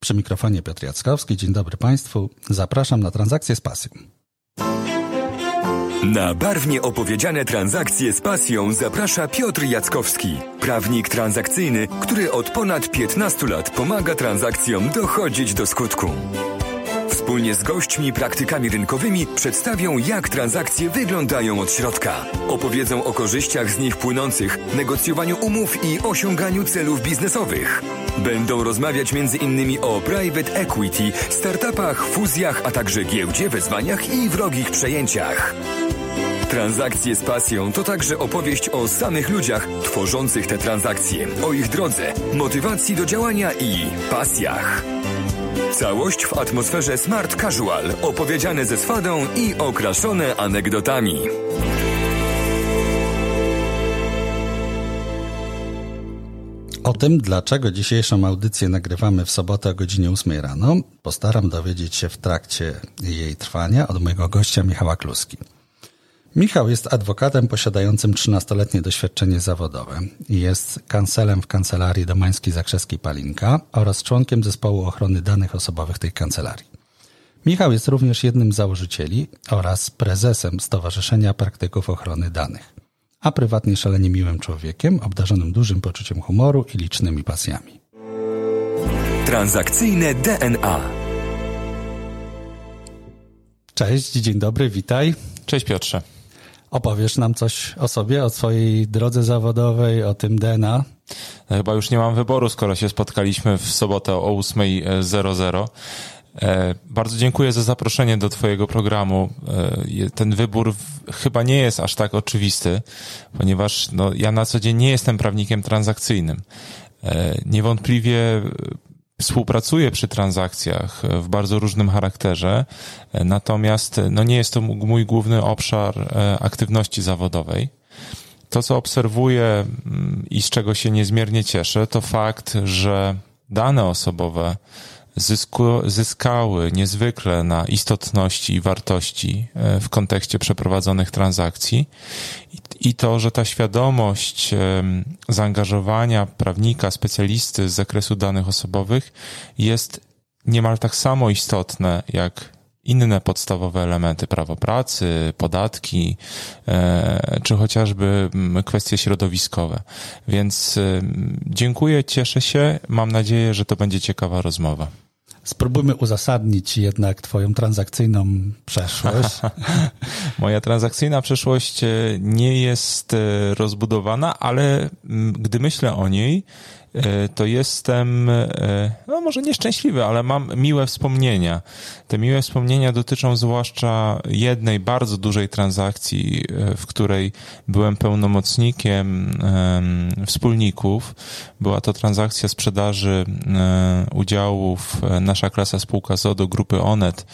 Przy mikrofonie Piotr Jackowski. Dzień dobry Państwu. Zapraszam na transakcję z pasją. Na barwnie opowiedziane transakcje z pasją zaprasza Piotr Jackowski, prawnik transakcyjny, który od ponad 15 lat pomaga transakcjom dochodzić do skutku. Wspólnie z gośćmi, praktykami rynkowymi przedstawią, jak transakcje wyglądają od środka. Opowiedzą o korzyściach z nich płynących, negocjowaniu umów i osiąganiu celów biznesowych. Będą rozmawiać m.in. o private equity, startupach, fuzjach, a także giełdzie, wezwaniach i wrogich przejęciach. Transakcje z pasją to także opowieść o samych ludziach tworzących te transakcje, o ich drodze, motywacji do działania i pasjach. Całość w atmosferze smart casual, opowiedziane ze swadą i okraszone anegdotami. O tym, dlaczego dzisiejszą audycję nagrywamy w sobotę o godzinie 8 rano, postaram dowiedzieć się w trakcie jej trwania od mojego gościa Michała Kluski. Michał jest adwokatem posiadającym 13-letnie doświadczenie zawodowe i jest kancelem w kancelarii Domański Zakrzewski Palinka oraz członkiem zespołu ochrony danych osobowych tej kancelarii. Michał jest również jednym z założycieli oraz prezesem Stowarzyszenia Praktyków Ochrony Danych, a prywatnie szalenie miłym człowiekiem, obdarzonym dużym poczuciem humoru i licznymi pasjami. Transakcyjne DNA. Cześć, dzień dobry, witaj. Cześć Piotrze. Opowiesz nam coś o sobie, o swojej drodze zawodowej, o tym DNA? Chyba już nie mam wyboru, skoro się spotkaliśmy w sobotę o 8.00. E, bardzo dziękuję za zaproszenie do Twojego programu. E, ten wybór chyba nie jest aż tak oczywisty, ponieważ no, ja na co dzień nie jestem prawnikiem transakcyjnym. E, niewątpliwie współpracuję przy transakcjach w bardzo różnym charakterze, natomiast no nie jest to mój główny obszar e, aktywności zawodowej. To, co obserwuję mm, i z czego się niezmiernie cieszę, to fakt, że dane osobowe zysku, zyskały niezwykle na istotności i wartości e, w kontekście przeprowadzonych transakcji i, to, że ta świadomość zaangażowania prawnika, specjalisty z zakresu danych osobowych jest niemal tak samo istotne jak inne podstawowe elementy prawa pracy, podatki, e, czy chociażby kwestie środowiskowe. Więc dziękuję, cieszę się, mam nadzieję, że to będzie ciekawa rozmowa. Spróbujmy uzasadnić jednak Twoją transakcyjną przeszłość. Moja transakcyjna przeszłość e, nie jest e, rozbudowana, ale gdy myślę o niej, to jestem, e, no może nieszczęśliwy, ale mam miłe wspomnienia. Te miłe wspomnienia dotyczą zwłaszcza jednej bardzo dużej transakcji, e, w której byłem pełnomocnikiem wspólników. Była to transakcja sprzedaży udziałów Nasza Klasa Spółka ZODO grupy ONET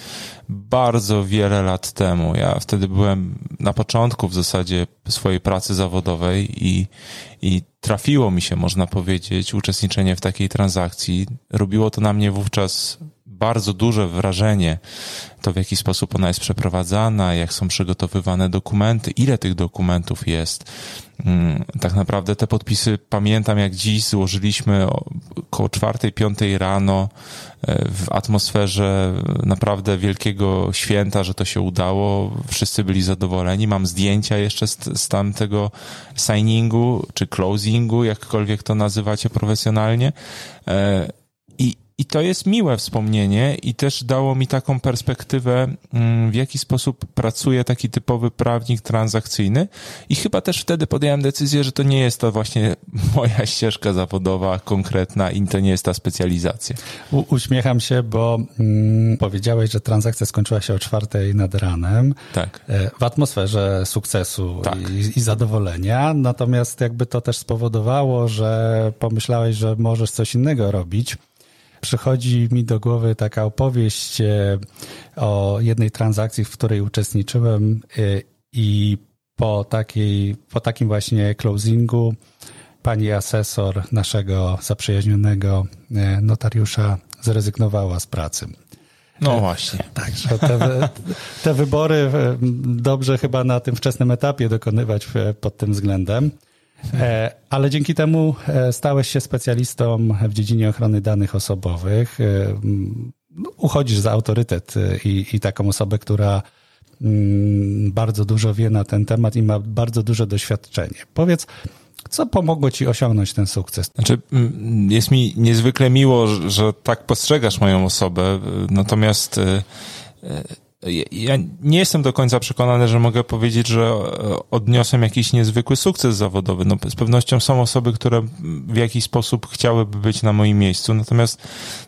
bardzo wiele lat temu. Ja wtedy byłem na początku w zasadzie swojej pracy zawodowej i, i trafiło mi się, można powiedzieć, uczestniczenie w takiej transakcji. Robiło to na mnie wówczas bardzo duże wrażenie, to w jaki sposób ona jest przeprowadzana, jak są przygotowywane dokumenty, ile tych dokumentów jest. Mm, tak naprawdę te podpisy pamiętam jak dziś złożyliśmy około czwartej, piątej rano e, w atmosferze naprawdę wielkiego święta, że to się udało. Wszyscy byli zadowoleni. Mam zdjęcia jeszcze z, z tamtego signingu, czy closingu, jakkolwiek to nazywacie profesjonalnie. I, i to jest miłe wspomnienie i też dało mi taką perspektywę, mm, w jaki sposób pracuje taki typowy prawnik transakcyjny. I chyba też wtedy podjąłem decyzję, że to nie jest to właśnie moja ścieżka zawodowa konkretna i to nie jest ta specjalizacja. U, uśmiecham się, bo mm, powiedziałeś, że transakcja skończyła się o czwartej nad ranem. Tak. E, w atmosferze sukcesu tak. i, i zadowolenia. Natomiast jakby to też spowodowało, że pomyślałeś, że możesz coś innego robić przychodzi mi do głowy taka opowieść e, o jednej transakcji, w której uczestniczyłem e, i po, takiej, po takim właśnie closingu pani asesor naszego zaprzyjaźnionego e, notariusza zrezygnowała z pracy. No właśnie. Także te, te wybory dobrze chyba na tym wczesnym etapie dokonywać pod tym względem. E, ale dzięki temu e, stałeś się specjalistą w dziedzinie ochrony danych osobowych. E, uchodzisz za autorytet i, i taką osobę, która mm, bardzo dużo wie na ten temat i ma bardzo duże doświadczenie. Powiedz, co pomogło ci osiągnąć ten sukces? Znaczy, jest mi niezwykle miło, że tak postrzegasz moją osobę, natomiast ja nie jestem do końca przekonany, że mogę powiedzieć, że e, odniosłem jakiś niezwykły sukces zawodowy. No, z pewnością są osoby, które w jakiś sposób chciałyby być na moim miejscu. Natomiast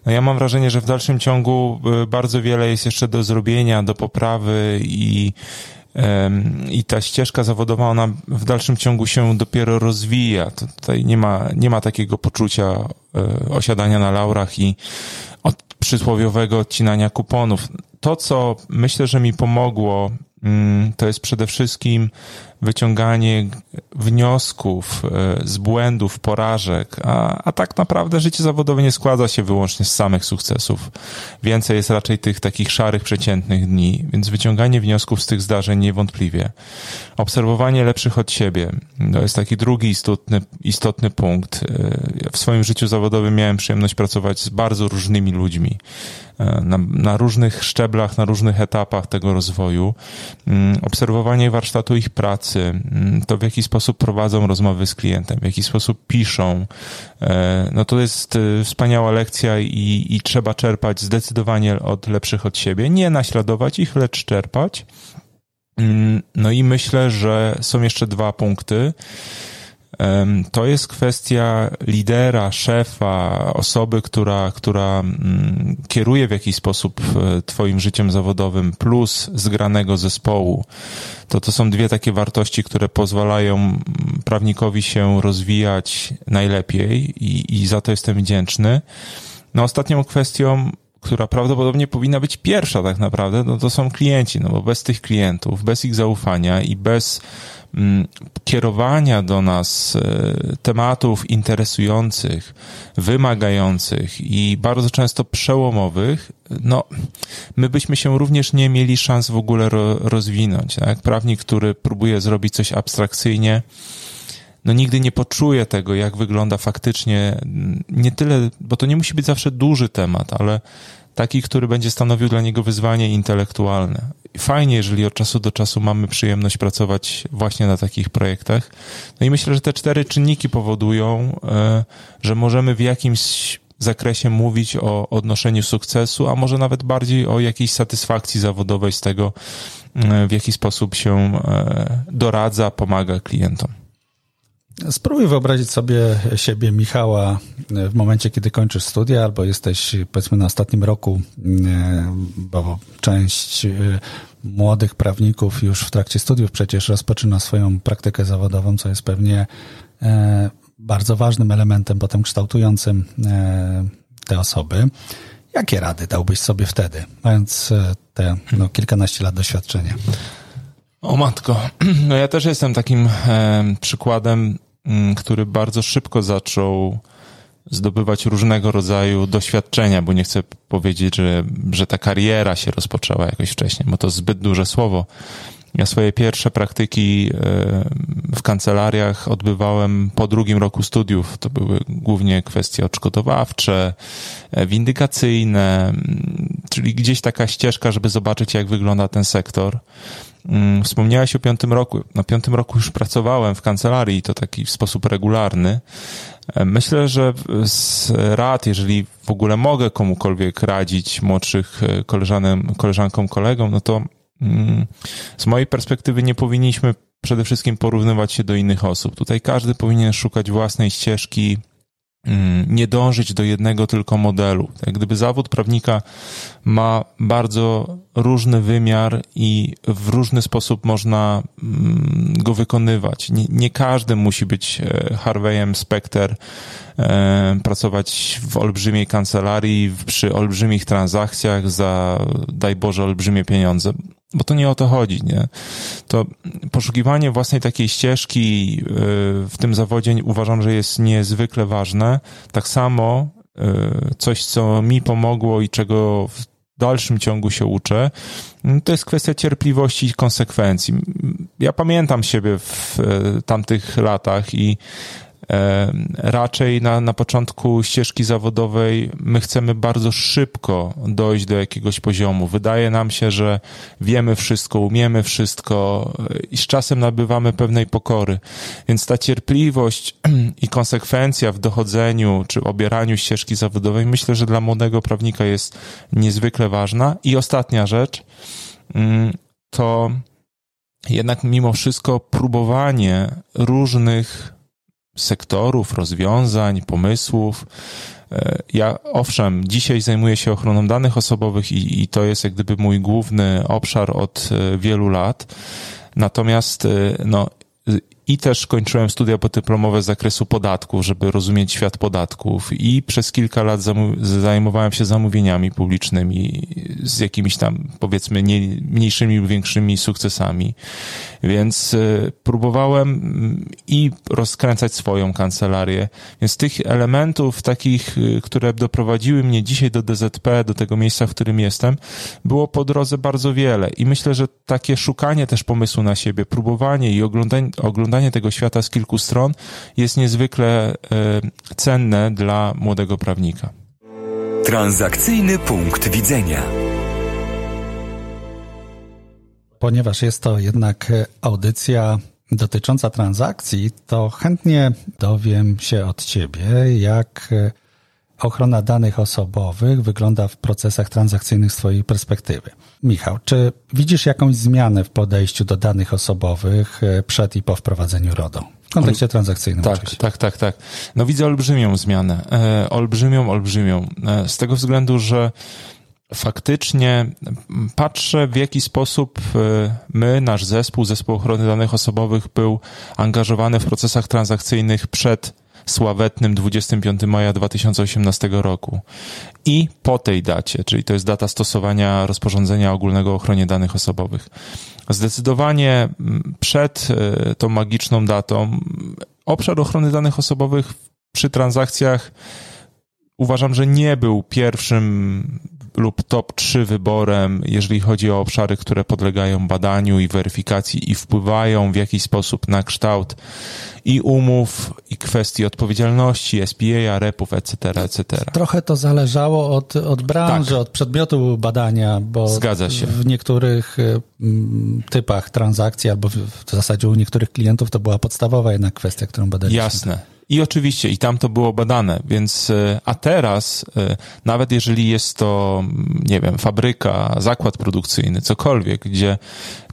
no, ja mam wrażenie, że w dalszym ciągu e, bardzo wiele jest jeszcze do zrobienia, do poprawy i i ta ścieżka zawodowa, ona w dalszym ciągu się dopiero rozwija. Tutaj nie ma, nie ma takiego poczucia e, osiadania na laurach i od przysłowiowego odcinania kuponów to, co myślę, że mi pomogło, mm, to jest przede wszystkim wyciąganie wniosków e, z błędów, porażek, a, a tak naprawdę życie zawodowe nie składa się wyłącznie z samych sukcesów. Więcej jest raczej tych takich szarych, przeciętnych dni, więc wyciąganie wniosków z tych zdarzeń niewątpliwie. Obserwowanie lepszych od siebie to jest taki drugi istotny, istotny punkt. E, w swoim życiu zawodowym miałem przyjemność pracować z bardzo różnymi ludźmi. E, na, na różnych szczeblach, na różnych etapach tego rozwoju. Mm, obserwowanie warsztatu ich pracy, pracy, mm, to w jaki sposób prowadzą rozmowy z klientem, w jaki sposób piszą, e, no to jest e, wspaniała lekcja i, i trzeba czerpać zdecydowanie od lepszych od siebie. Nie naśladować ich, lecz czerpać. Mm, no i myślę, że są jeszcze dwa punkty. To jest kwestia lidera, szefa, osoby, która, która mm, kieruje w jakiś sposób e, Twoim życiem zawodowym, plus zgranego zespołu. To to są dwie takie wartości, które pozwalają mm, prawnikowi się rozwijać najlepiej i, i za to jestem wdzięczny. No ostatnią kwestią która prawdopodobnie powinna być pierwsza tak naprawdę, no to są klienci, no bo bez tych klientów, bez ich zaufania i bez kierowania do nas e, tematów interesujących, wymagających i bardzo często przełomowych, no, my byśmy się również nie mieli szans w ogóle rozwinąć. Tak? Prawnik, który próbuje zrobić coś abstrakcyjnie, no nigdy nie poczuje tego, jak wygląda faktycznie, nie tyle, bo to nie musi być zawsze duży temat, ale taki, który będzie stanowił dla niego wyzwanie intelektualne. Fajnie, jeżeli od czasu do czasu mamy przyjemność pracować właśnie na takich projektach. No i myślę, że te cztery czynniki powodują, e, że możemy w jakimś zakresie mówić o odnoszeniu sukcesu, a może nawet bardziej o jakiejś satysfakcji zawodowej z tego, e, w jaki sposób się e, doradza, pomaga klientom. Spróbuj wyobrazić sobie siebie, Michała, w momencie, kiedy kończysz studia, albo jesteś, powiedzmy, na ostatnim roku, e, bo część e, młodych prawników już w trakcie studiów przecież rozpoczyna swoją praktykę zawodową, co jest pewnie e, bardzo ważnym elementem potem kształtującym te osoby. Jakie rady dałbyś sobie wtedy, mając te no, kilkanaście lat doświadczenia? O matko, no ja też jestem takim e, przykładem który bardzo szybko zaczął zdobywać różnego rodzaju doświadczenia, bo nie chcę powiedzieć, że, że ta kariera się rozpoczęła jakoś wcześniej, bo to zbyt duże słowo. Ja swoje pierwsze praktyki e, w kancelariach odbywałem po drugim roku studiów. To były głównie kwestie odszkodowawcze, e, windykacyjne, mm, czyli gdzieś taka ścieżka, żeby zobaczyć, jak wygląda ten sektor. Mm, wspomniałeś o piątym roku. Na piątym roku już pracowałem w kancelarii, to taki w sposób regularny. E, myślę, że z rad, jeżeli w ogóle mogę komukolwiek radzić młodszych koleżanem, koleżankom, kolegom, no to mm, z mojej perspektywy nie powinniśmy przede wszystkim porównywać się do innych osób. Tutaj każdy powinien szukać własnej ścieżki, nie dążyć do jednego tylko modelu. Jak gdyby zawód prawnika ma bardzo różny wymiar i w różny sposób można mm, go wykonywać. Nie, nie każdy musi być e, Harveyem Specter, e, pracować w olbrzymiej kancelarii, przy olbrzymich transakcjach za, daj Boże, olbrzymie pieniądze bo to nie o to chodzi, nie? To poszukiwanie własnej takiej ścieżki y, w tym zawodzie uważam, że jest niezwykle ważne. Tak samo y, coś, co mi pomogło i czego dalszym ciągu się uczę. To jest kwestia cierpliwości i konsekwencji. Ja pamiętam siebie w tamtych latach i Raczej na, na początku ścieżki zawodowej my chcemy bardzo szybko dojść do jakiegoś poziomu. Wydaje nam się, że wiemy wszystko, umiemy wszystko i z czasem nabywamy pewnej pokory. Więc ta cierpliwość i konsekwencja w dochodzeniu czy obieraniu ścieżki zawodowej myślę, że dla młodego prawnika jest niezwykle ważna. I ostatnia rzecz mm, to jednak mimo wszystko próbowanie różnych sektorów, rozwiązań, pomysłów. E, ja owszem, dzisiaj zajmuję się ochroną danych osobowych i, i to jest jak gdyby mój główny obszar od e, wielu lat. Natomiast e, no, i też kończyłem studia podyplomowe z zakresu podatków, żeby rozumieć świat podatków i przez kilka lat zajmowałem się zamówieniami publicznymi z jakimiś tam powiedzmy nie, mniejszymi lub większymi sukcesami. Więc y, próbowałem mm, i rozkręcać swoją kancelarię. Więc tych elementów takich, y, które doprowadziły mnie dzisiaj do DZP, do tego miejsca, w którym jestem, było po drodze bardzo wiele. I myślę, że takie szukanie też pomysłu na siebie, próbowanie i oglądanie, oglądanie tego świata z kilku stron jest niezwykle y, cenne dla młodego prawnika. Transakcyjny punkt widzenia. Ponieważ jest to jednak audycja dotycząca transakcji, to chętnie dowiem się od Ciebie, jak ochrona danych osobowych wygląda w procesach transakcyjnych z Twojej perspektywy. Michał, czy widzisz jakąś zmianę w podejściu do danych osobowych przed i po wprowadzeniu RODO? W kontekście transakcyjnym tak, oczywiście. Tak, tak, tak. No widzę olbrzymią zmianę. E, olbrzymią, olbrzymią. E, z tego względu, że faktycznie patrzę, w jaki sposób e, my, nasz zespół, zespół ochrony danych osobowych był angażowany w procesach transakcyjnych przed sławetnym 25 maja 2018 roku. I po tej dacie, czyli to jest data stosowania rozporządzenia ogólnego o ochronie danych osobowych. Zdecydowanie przed e, tą magiczną datą obszar ochrony danych osobowych przy transakcjach uważam, że nie był pierwszym lub top 3 wyborem, jeżeli chodzi o obszary, które podlegają badaniu i weryfikacji i wpływają w jakiś sposób na kształt i umów, i kwestii odpowiedzialności, SPA, repów, etc., etc. Trochę to zależało od, od branży, tak. od przedmiotu badania, bo Zgadza się. w niektórych mm, typach transakcji albo w, w zasadzie u niektórych klientów to była podstawowa jednak kwestia, którą badaliśmy. Jasne. I oczywiście, i tam to było badane, więc, e, a teraz, e, nawet jeżeli jest to, nie wiem, fabryka, zakład produkcyjny, cokolwiek, gdzie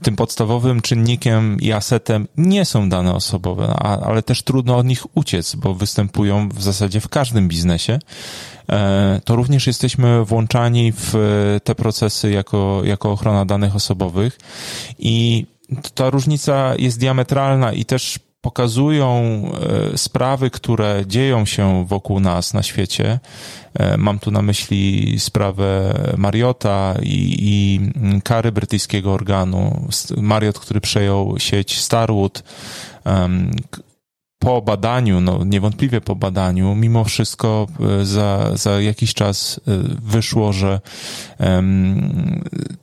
tym podstawowym czynnikiem i asetem nie są dane osobowe, ale też trudno od nich uciec, bo występują w zasadzie w każdym biznesie, e, to również jesteśmy włączani w te procesy jako, jako ochrona danych osobowych i ta różnica jest diametralna i też pokazują e, sprawy, które dzieją się wokół nas na świecie. E, mam tu na myśli sprawę Mariota i, i kary brytyjskiego organu. Mariot, który przejął sieć Starwood, po badaniu, no niewątpliwie po badaniu, mimo wszystko e, za, za jakiś czas e, wyszło, że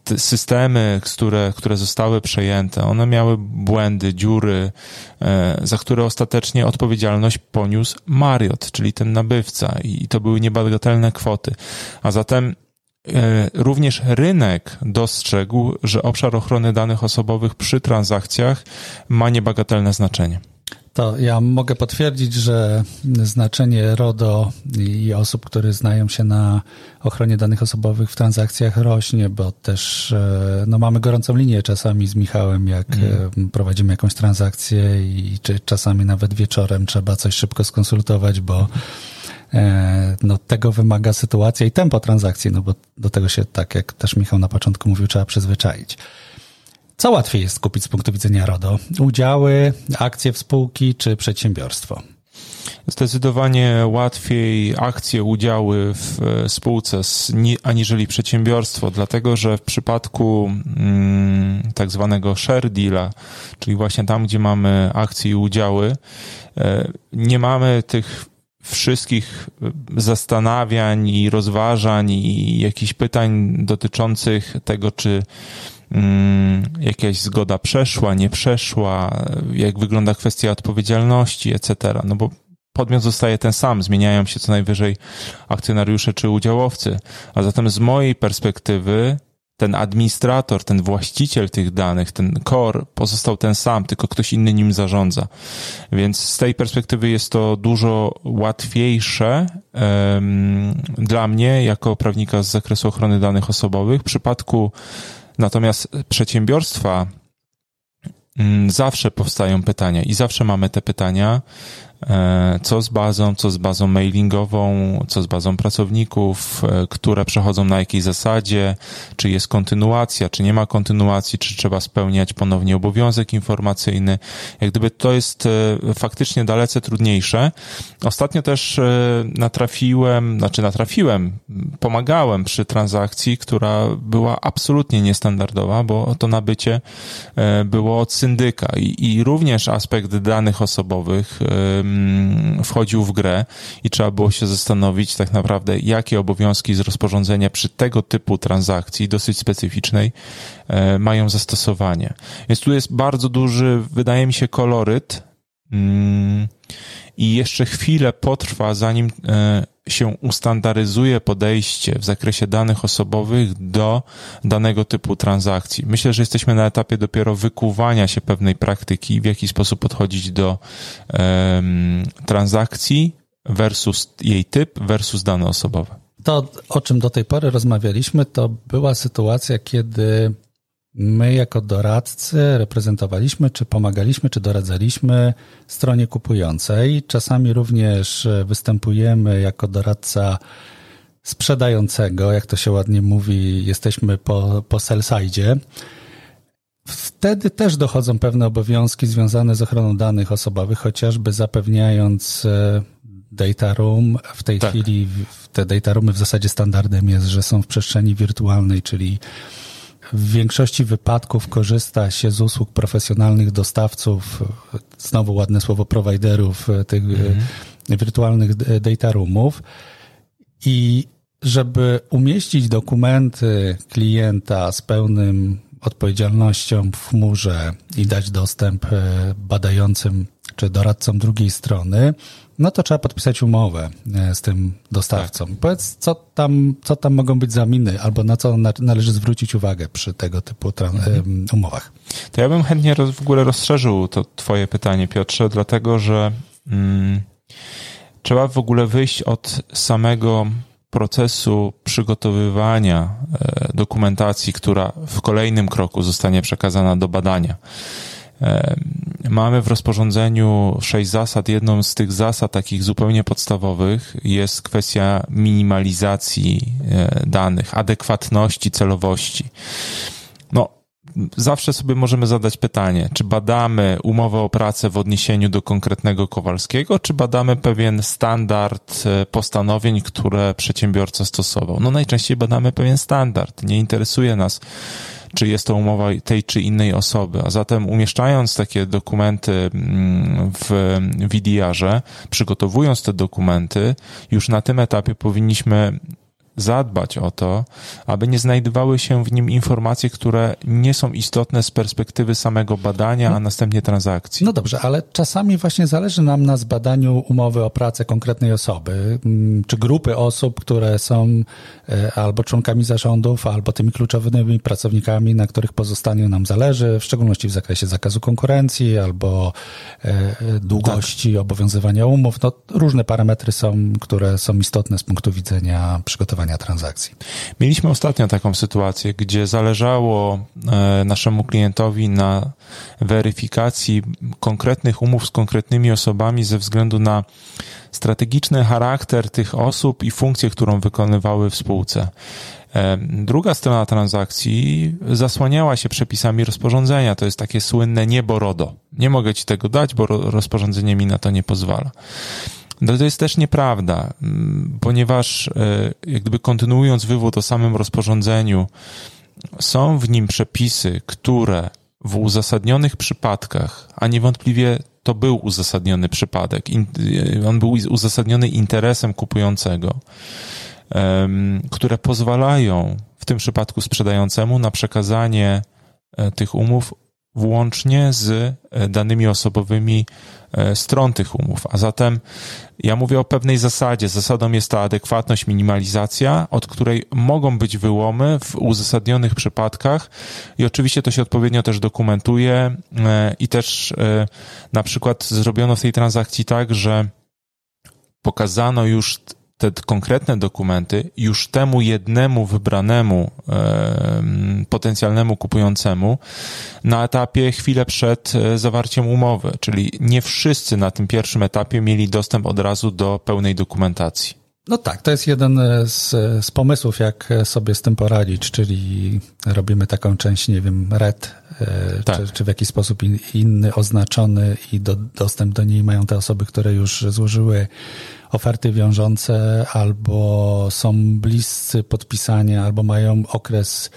te systemy, które, które zostały przejęte, one miały błędy, dziury, e, za które ostatecznie odpowiedzialność poniósł Marriott, czyli ten nabywca i to były niebagatelne kwoty. A zatem Również rynek dostrzegł, że obszar ochrony danych osobowych przy transakcjach ma niebagatelne znaczenie. To ja mogę potwierdzić, że znaczenie RODO i osób, które znają się na ochronie danych osobowych w transakcjach rośnie, bo też e, no, mamy gorącą linię czasami z Michałem, jak mm. prowadzimy jakąś transakcję i czy czasami nawet wieczorem trzeba coś szybko skonsultować, bo e, no, tego wymaga sytuacja i tempo transakcji, no bo do tego się, tak jak też Michał na początku mówił, trzeba przyzwyczaić. Co łatwiej jest kupić z punktu widzenia RODO? Udziały, akcje w spółki czy przedsiębiorstwo? Zdecydowanie łatwiej akcje, udziały w e, spółce aniżeli przedsiębiorstwo, dlatego że w przypadku mm, tak zwanego share deala, czyli właśnie tam, gdzie mamy akcje i udziały, e, nie mamy tych wszystkich zastanawiań i rozważań i jakichś pytań dotyczących tego, czy jakaś zgoda przeszła, nie przeszła, jak wygląda kwestia odpowiedzialności, etc. No bo podmiot zostaje ten sam, zmieniają się co najwyżej akcjonariusze czy udziałowcy. A zatem z mojej perspektywy ten administrator, ten właściciel tych danych, ten core pozostał ten sam, tylko ktoś inny nim zarządza. Więc z tej perspektywy jest to dużo łatwiejsze um, dla mnie, jako prawnika z zakresu ochrony danych osobowych. W przypadku natomiast przedsiębiorstwa um, zawsze powstają pytania i zawsze mamy te pytania, co z bazą, co z bazą mailingową, co z bazą pracowników, e, które przechodzą na jakiej zasadzie, czy jest kontynuacja, czy nie ma kontynuacji, czy trzeba spełniać ponownie obowiązek informacyjny. Jak gdyby to jest e, faktycznie dalece trudniejsze. Ostatnio też natrafiłem, znaczy natrafiłem, pomagałem przy transakcji, która była absolutnie niestandardowa, bo to nabycie było od syndyka i, i również aspekt danych osobowych wchodził w grę i trzeba było się zastanowić tak naprawdę, jakie obowiązki z rozporządzenia przy tego typu transakcji dosyć specyficznej e, mają zastosowanie. Więc tu jest bardzo duży, wydaje mi się, koloryt mm, i jeszcze chwilę potrwa, zanim e, się ustandaryzuje podejście w zakresie danych osobowych do danego typu transakcji. Myślę, że jesteśmy na etapie dopiero wykuwania się pewnej praktyki, w jaki sposób podchodzić do um, transakcji versus jej typ versus dane osobowe. To, o czym do tej pory rozmawialiśmy, to była sytuacja, kiedy My, jako doradcy, reprezentowaliśmy, czy pomagaliśmy, czy doradzaliśmy stronie kupującej. Czasami również występujemy jako doradca sprzedającego, jak to się ładnie mówi, jesteśmy po, po sell-side. Wtedy też dochodzą pewne obowiązki związane z ochroną danych osobowych, chociażby zapewniając e, data room. W tej tak. chwili te data roomy w zasadzie standardem jest, że są w przestrzeni wirtualnej, czyli w większości wypadków korzysta się z usług profesjonalnych dostawców, znowu ładne słowo, prowajderów e, tych mm wirtualnych data roomów. I żeby umieścić dokumenty klienta z pełnym odpowiedzialnością w chmurze i dać dostęp e, badającym czy doradcom drugiej strony, no to trzeba podpisać umowę e, z tym dostawcą. Tak. Powiedz, co tam, co tam mogą być za miny, albo na co należy zwrócić uwagę przy tego typu mhm. umowach. To ja bym chętnie roz, w ogóle rozszerzył to twoje pytanie, Piotrze, dlatego że mm, trzeba w ogóle wyjść od samego procesu przygotowywania e, dokumentacji, która w kolejnym kroku zostanie przekazana do badania. Mamy w rozporządzeniu sześć zasad. Jedną z tych zasad, takich zupełnie podstawowych, jest kwestia minimalizacji e, danych, adekwatności, celowości. No, zawsze sobie możemy zadać pytanie, czy badamy umowę o pracę w odniesieniu do konkretnego Kowalskiego, czy badamy pewien standard e, postanowień, które przedsiębiorca stosował. No najczęściej badamy pewien standard. Nie interesuje nas czy jest to umowa tej czy innej osoby. A zatem umieszczając takie dokumenty mm, w VDR-ze, przygotowując te dokumenty, już na tym etapie powinniśmy zadbać o to, aby nie znajdowały się w nim informacje, które nie są istotne z perspektywy samego badania, a następnie transakcji. No dobrze, ale czasami właśnie zależy nam na zbadaniu umowy o pracę konkretnej osoby, mm, czy grupy osób, które są e, albo członkami zarządów, albo tymi kluczowymi pracownikami, na których pozostaniu nam zależy, w szczególności w zakresie zakazu konkurencji albo e, długości tak. obowiązywania umów. No, różne parametry są, które są istotne z punktu widzenia przygotowania transakcji. Mieliśmy ostatnio taką sytuację, gdzie zależało e, naszemu klientowi na weryfikacji konkretnych umów z konkretnymi osobami ze względu na strategiczny charakter tych osób i funkcję, którą wykonywały w spółce. E, druga strona transakcji zasłaniała się przepisami rozporządzenia. To jest takie słynne niebo RODO. Nie mogę ci tego dać, bo rozporządzenie mi na to nie pozwala. No to jest też nieprawda, mm, ponieważ e, jak gdyby kontynuując wywód o samym rozporządzeniu, są w nim przepisy, które w uzasadnionych przypadkach, a niewątpliwie to był uzasadniony przypadek. On był uzasadniony interesem kupującego, które pozwalają w tym przypadku sprzedającemu na przekazanie e, tych umów włącznie z e, danymi osobowymi e, stron tych umów. A zatem ja mówię o pewnej zasadzie. Zasadą jest ta adekwatność, minimalizacja, od której mogą być wyłomy w uzasadnionych przypadkach i oczywiście to się odpowiednio też dokumentuje e, i też na przykład zrobiono w tej transakcji tak, że pokazano już te konkretne dokumenty już temu jednemu wybranemu e, potencjalnemu kupującemu na etapie chwilę przed e, zawarciem umowy, czyli nie wszyscy na tym pierwszym etapie mieli dostęp od razu do pełnej dokumentacji. No tak, to jest jeden z, z pomysłów, jak sobie z tym poradzić, czyli robimy taką część, nie wiem, red, e, tak. czy, czy, w jakiś sposób in, inny oznaczony i do, dostęp do niej mają te osoby, które już złożyły oferty wiążące albo są bliscy podpisania, albo mają okres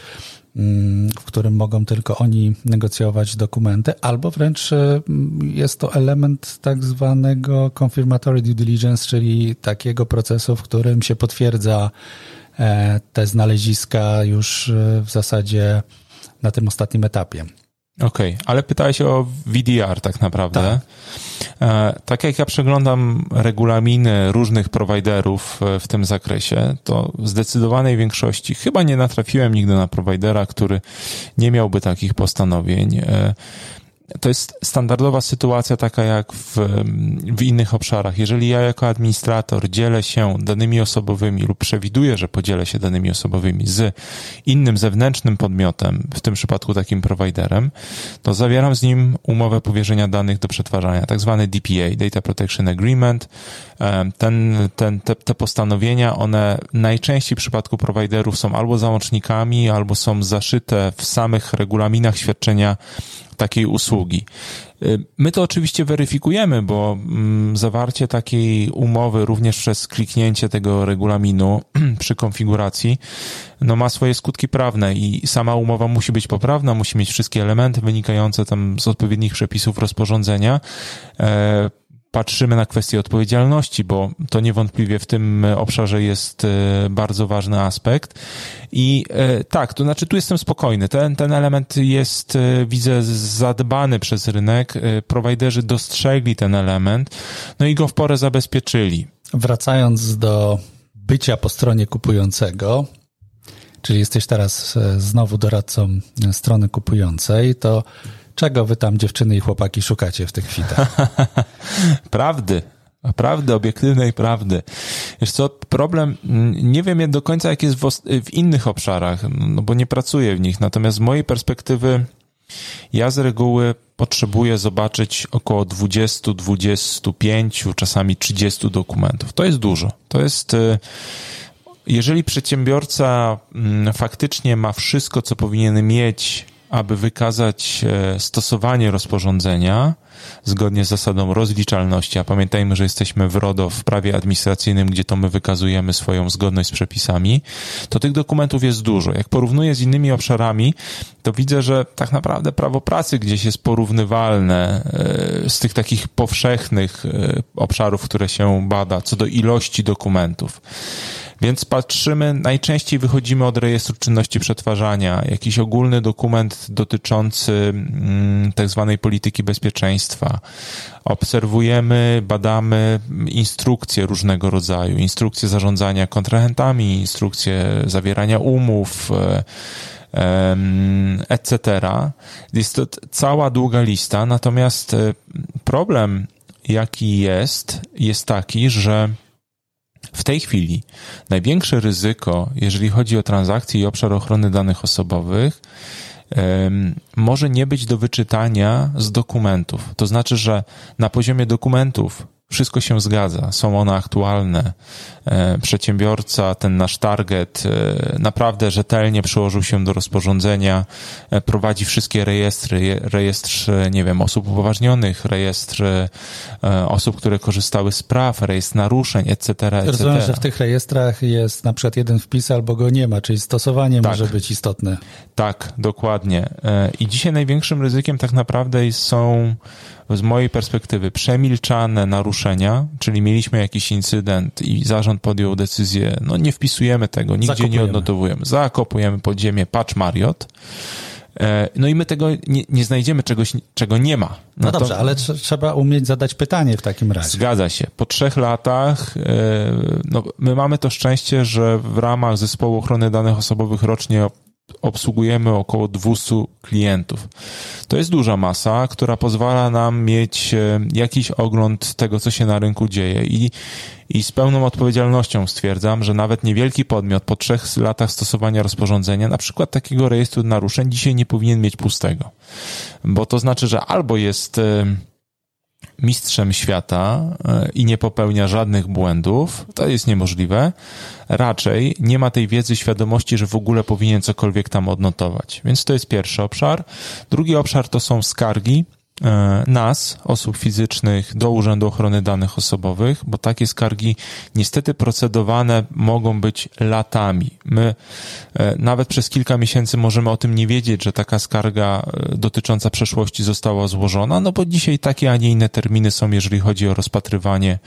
mm, w którym mogą tylko oni negocjować dokumenty, albo wręcz e, jest to element tak zwanego confirmatory due diligence, czyli takiego procesu, w którym się potwierdza e, te znaleziska już e, w zasadzie na tym ostatnim etapie. Okej, okay, ale pytałeś o VDR tak naprawdę. Tak. E, tak jak ja przeglądam regulaminy różnych prowajderów e, w tym zakresie, to w zdecydowanej większości chyba nie natrafiłem nigdy na prowajdera, który nie miałby takich postanowień. To jest standardowa sytuacja taka jak w, w innych obszarach. Jeżeli ja jako administrator dzielę się danymi osobowymi lub przewiduję, że podzielę się danymi osobowymi z innym zewnętrznym podmiotem, w tym przypadku takim prowajderem, to zawieram z nim umowę powierzenia danych do przetwarzania, tak zwany DPA, Data Protection Agreement. Ten, ten, te, te postanowienia, one najczęściej w przypadku prowajderów są albo załącznikami, albo są zaszyte w samych regulaminach świadczenia takiej usługi. Y, my to oczywiście weryfikujemy, bo mm, zawarcie takiej umowy również przez kliknięcie tego regulaminu przy konfiguracji no ma swoje skutki prawne i sama umowa musi być poprawna, musi mieć wszystkie elementy wynikające tam z odpowiednich przepisów rozporządzenia e, patrzymy na kwestię odpowiedzialności, bo to niewątpliwie w tym obszarze jest e, bardzo ważny aspekt. I e, tak, to znaczy tu jestem spokojny. Ten, ten element jest, e, widzę, zadbany przez rynek. Prowajderzy dostrzegli ten element, no i go w porę zabezpieczyli. Wracając do bycia po stronie kupującego, czyli jesteś teraz znowu doradcą strony kupującej, to Czego wy tam, dziewczyny i chłopaki, szukacie w tych kwitach? Prawdy. Prawdy, obiektywnej prawdy. Wiesz co, problem, mm, nie wiem do końca jak jest w, w innych obszarach, no bo nie pracuję w nich, natomiast z mojej perspektywy ja z reguły potrzebuję zobaczyć około 20, 25, czasami 30 dokumentów. To jest dużo. To jest, y, jeżeli przedsiębiorca mm, faktycznie ma wszystko, co powinien mieć aby wykazać e, stosowanie rozporządzenia zgodnie z zasadą rozliczalności, a pamiętajmy, że jesteśmy w RODO w prawie administracyjnym, gdzie to my wykazujemy swoją zgodność z przepisami, to tych dokumentów jest dużo. Jak porównuję z innymi obszarami, to widzę, że tak naprawdę prawo pracy gdzieś jest porównywalne e, z tych takich powszechnych e, obszarów, które się bada, co do ilości dokumentów. Więc patrzymy, najczęściej wychodzimy od rejestru czynności przetwarzania, jakiś ogólny dokument dotyczący mm, tak zwanej polityki bezpieczeństwa. Obserwujemy, badamy instrukcje różnego rodzaju, instrukcje zarządzania kontrahentami, instrukcje zawierania umów, e, etc. Jest to cała długa lista, natomiast e, problem, jaki jest, jest taki, że w tej chwili największe ryzyko, jeżeli chodzi o transakcje i obszar ochrony danych osobowych, może nie być do wyczytania z dokumentów. To znaczy, że na poziomie dokumentów wszystko się zgadza, są one aktualne. E, przedsiębiorca, ten nasz target, e, naprawdę rzetelnie przyłożył się do rozporządzenia, e, prowadzi wszystkie rejestry, rejestr, nie wiem, osób upoważnionych, rejestr osób, które korzystały z praw, rejestr naruszeń, etc. etc. Rozumiem, że w tych rejestrach jest na przykład jeden wpis albo go nie ma, czyli stosowanie tak. może być istotne. Tak, dokładnie. I dzisiaj największym ryzykiem tak naprawdę są z mojej perspektywy przemilczane naruszenia, czyli mieliśmy jakiś incydent i zarząd podjął decyzję, no nie wpisujemy tego, nigdzie Zakopujemy. nie odnotowujemy, zakopujemy pod ziemię patch Marriott, e, no i my tego nie, nie znajdziemy czegoś, czego nie ma. No, no dobrze, to... ale trzeba umieć zadać pytanie w takim razie. Zgadza się. Po trzech latach, e, no, my mamy to szczęście, że w ramach zespołu ochrony danych osobowych rocznie obsługujemy około 200 klientów. To jest duża masa, która pozwala nam mieć e, jakiś ogląd tego, co się na rynku dzieje i, i z pełną odpowiedzialnością stwierdzam, że nawet niewielki podmiot po trzech latach stosowania rozporządzenia, na przykład takiego rejestru naruszeń, dzisiaj nie powinien mieć pustego. Bo to znaczy, że albo jest e, mistrzem świata e, i nie popełnia żadnych błędów, to jest niemożliwe. Raczej nie ma tej wiedzy, świadomości, że w ogóle powinien cokolwiek tam odnotować. Więc to jest pierwszy obszar. Drugi obszar to są skargi, E, nas, osób fizycznych, do Urzędu Ochrony Danych Osobowych, bo takie skargi niestety procedowane mogą być latami. My e, nawet przez kilka miesięcy możemy o tym nie wiedzieć, że taka skarga e, dotycząca przeszłości została złożona, no bo dzisiaj takie, a nie inne terminy są, jeżeli chodzi o rozpatrywanie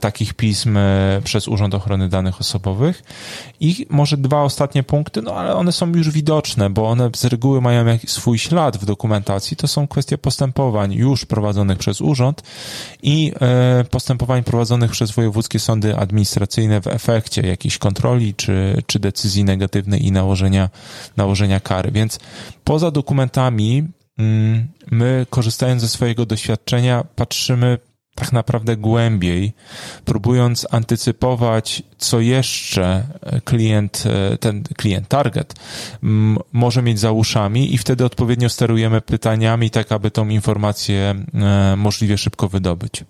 takich pism przez Urząd Ochrony Danych Osobowych. I może dwa ostatnie punkty, no ale one są już widoczne, bo one z reguły mają swój ślad w dokumentacji. To są kwestie postępowań już prowadzonych przez urząd i e, postępowań prowadzonych przez wojewódzkie sądy administracyjne w efekcie jakiejś kontroli czy, czy decyzji negatywnej i nałożenia, nałożenia kary. Więc poza dokumentami mm, my, korzystając ze swojego doświadczenia, patrzymy tak naprawdę głębiej, próbując antycypować, co jeszcze klient, e, ten klient target może mieć za uszami i wtedy odpowiednio sterujemy pytaniami, tak aby tą informację e, możliwie szybko wydobyć.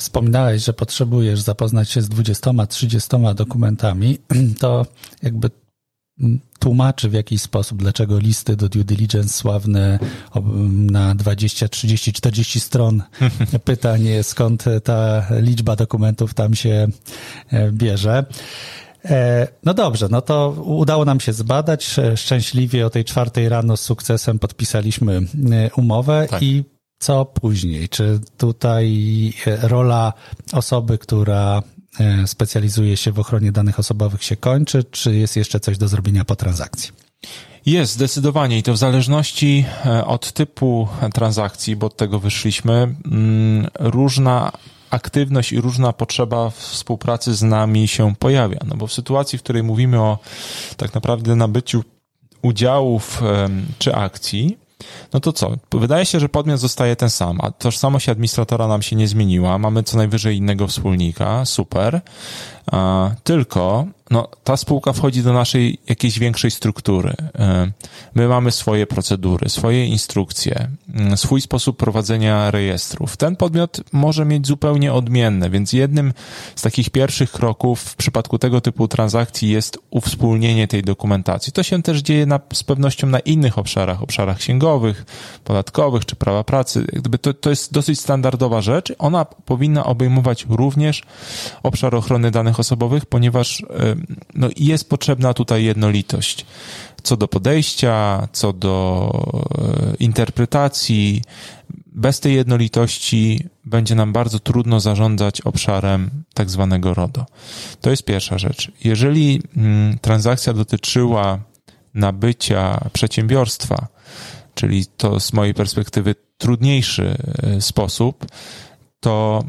Wspominałeś, że potrzebujesz zapoznać się z 20-30 dokumentami. To jakby tłumaczy w jakiś sposób, dlaczego listy do due diligence sławne na 20, 30, 40 stron pytań, skąd ta liczba dokumentów tam się e, bierze. E, no dobrze, no to udało nam się zbadać. Szczęśliwie o tej czwartej rano z sukcesem podpisaliśmy e, umowę tak. i co później? Czy tutaj rola osoby, która E, specjalizuje się w ochronie danych osobowych się kończy, czy jest jeszcze coś do zrobienia po transakcji? Jest, zdecydowanie i to w zależności e, od typu transakcji, bo od tego wyszliśmy, mm, różna aktywność i różna potrzeba współpracy z nami się pojawia. No bo w sytuacji, w której mówimy o tak naprawdę nabyciu udziałów czy akcji, no to co? Wydaje się, że podmiot zostaje ten sam, a tożsamość administratora nam się nie zmieniła, mamy co najwyżej innego wspólnika, super, tylko no, ta spółka wchodzi do naszej jakiejś większej struktury. E, my mamy swoje procedury, swoje instrukcje, mm, swój sposób prowadzenia rejestrów. Ten podmiot może mieć zupełnie odmienne, więc jednym z takich pierwszych kroków w przypadku tego typu transakcji jest uwspólnienie tej dokumentacji. To się też dzieje na, z pewnością na innych obszarach, obszarach księgowych, podatkowych czy prawa pracy. Gdyby to, to jest dosyć standardowa rzecz. Ona powinna obejmować również obszar ochrony danych osobowych, ponieważ no, jest potrzebna tutaj jednolitość. Co do podejścia, co do e, interpretacji, bez tej jednolitości będzie nam bardzo trudno zarządzać obszarem tak zwanego RODO. To jest pierwsza rzecz. Jeżeli mm, transakcja dotyczyła nabycia przedsiębiorstwa, czyli to z mojej perspektywy trudniejszy e, sposób, to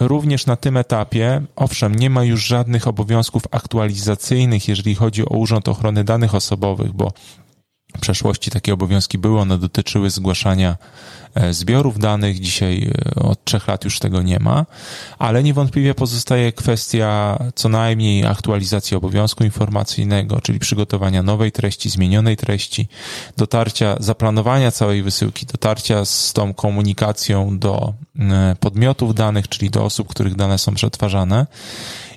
Również na tym etapie, owszem, nie ma już żadnych obowiązków aktualizacyjnych, jeżeli chodzi o Urząd Ochrony Danych Osobowych, bo w przeszłości takie obowiązki były, one dotyczyły zgłaszania e, zbiorów danych. Dzisiaj e, od trzech lat już tego nie ma, ale niewątpliwie pozostaje kwestia co najmniej aktualizacji obowiązku informacyjnego, czyli przygotowania nowej treści, zmienionej treści, dotarcia, zaplanowania całej wysyłki, dotarcia z tą komunikacją do e, podmiotów danych, czyli do osób, których dane są przetwarzane.